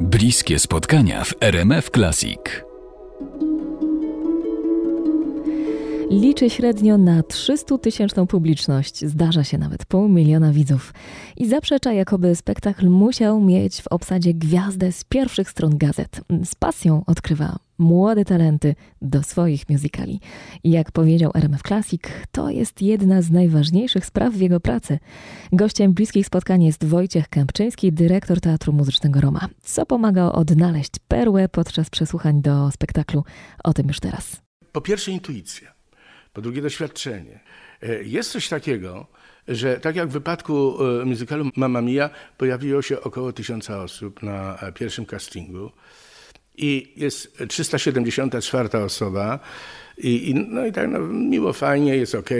Bliskie spotkania w RMF Classic. Liczy średnio na 300-tysięczną publiczność, zdarza się nawet pół miliona widzów. I zaprzecza, jakoby spektakl musiał mieć w obsadzie gwiazdę z pierwszych stron gazet. Z pasją odkrywa młode talenty do swoich musicali. I jak powiedział RMF Classic, to jest jedna z najważniejszych spraw w jego pracy. Gościem bliskich spotkań jest Wojciech Kępczyński, dyrektor Teatru Muzycznego Roma, co pomaga odnaleźć perłę podczas przesłuchań do spektaklu. O tym już teraz. Po pierwsze intuicja, po drugie doświadczenie. E, jest coś takiego, że tak jak w wypadku e, muzykalu Mamma Mia pojawiło się około tysiąca osób na e, pierwszym castingu, i jest 374 osoba i, i, no i tak no, miło, fajnie, jest ok.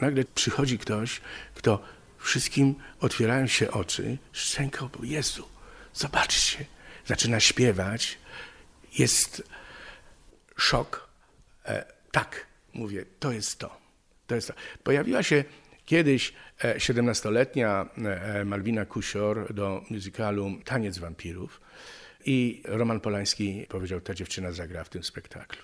nagle przychodzi ktoś, kto wszystkim otwierają się oczy, szczęką, bo Jezu, zobaczcie, zaczyna śpiewać, jest szok. E, tak, mówię, to jest to. to jest to. Pojawiła się kiedyś 17-letnia e, e, Malwina Kusior do musicalu Taniec Wampirów. I Roman Polański powiedział, ta dziewczyna zagra w tym spektaklu.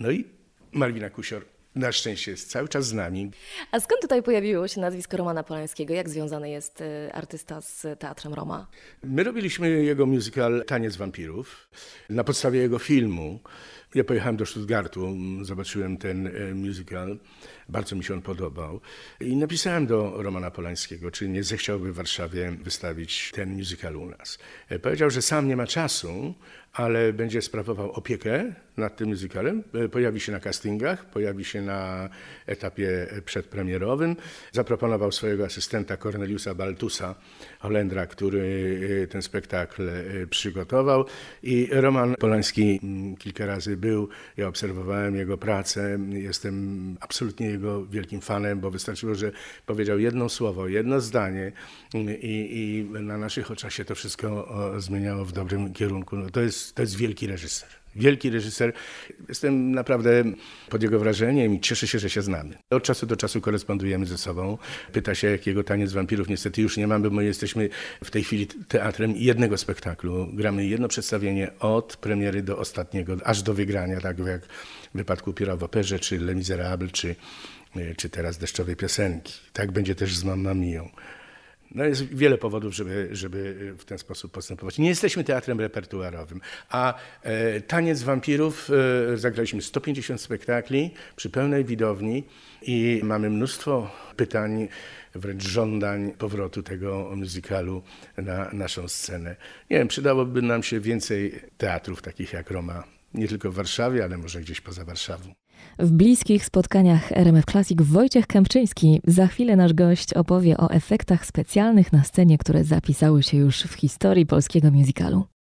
No i Malwina Kusior na szczęście jest cały czas z nami. A skąd tutaj pojawiło się nazwisko Romana Polańskiego? Jak związany jest y, artysta z Teatrem Roma? My robiliśmy jego musical Taniec Wampirów na podstawie jego filmu. Ja pojechałem do Stuttgartu, zobaczyłem ten e, musical, bardzo mi się on podobał i napisałem do Romana Polańskiego, czy nie zechciałby w Warszawie wystawić ten musical u nas. E, powiedział, że sam nie ma czasu, ale będzie sprawował opiekę nad tym musicalem. E, pojawi się na castingach, pojawi się na etapie przedpremierowym. Zaproponował swojego asystenta Corneliusa Baltusa, Holendra, który ten spektakl przygotował i Roman Polański mm, kilka razy był, ja obserwowałem jego pracę, jestem absolutnie jego wielkim fanem, bo wystarczyło, że powiedział jedno słowo, jedno zdanie i, i na naszych oczach się to wszystko zmieniało w dobrym kierunku. No to, jest, to jest wielki reżyser wielki reżyser. Jestem naprawdę pod jego wrażeniem i cieszę się, że się znamy. Od czasu do czasu korespondujemy ze sobą. Pyta się, jakiego taniec wampirów niestety już nie mamy, bo my jesteśmy w tej chwili teatrem jednego spektaklu. Gramy jedno przedstawienie od premiery do ostatniego, aż do wygrania, tak jak w wypadku Pióra w operze, czy Les Miserables, czy, czy teraz Deszczowej Piosenki. Tak będzie też z Mamma Mią. No jest wiele powodów, żeby, żeby w ten sposób postępować. Nie jesteśmy teatrem repertuarowym, a e, Taniec Wampirów e, zagraliśmy 150 spektakli przy pełnej widowni i mamy mnóstwo pytań, wręcz żądań powrotu tego muzykalu na naszą scenę. Nie wiem, przydałoby nam się więcej teatrów takich jak Roma, nie tylko w Warszawie, ale może gdzieś poza Warszawą. W bliskich spotkaniach RMF Classic Wojciech Kępczyński. Za chwilę nasz gość opowie o efektach specjalnych na scenie, które zapisały się już w historii polskiego musicalu.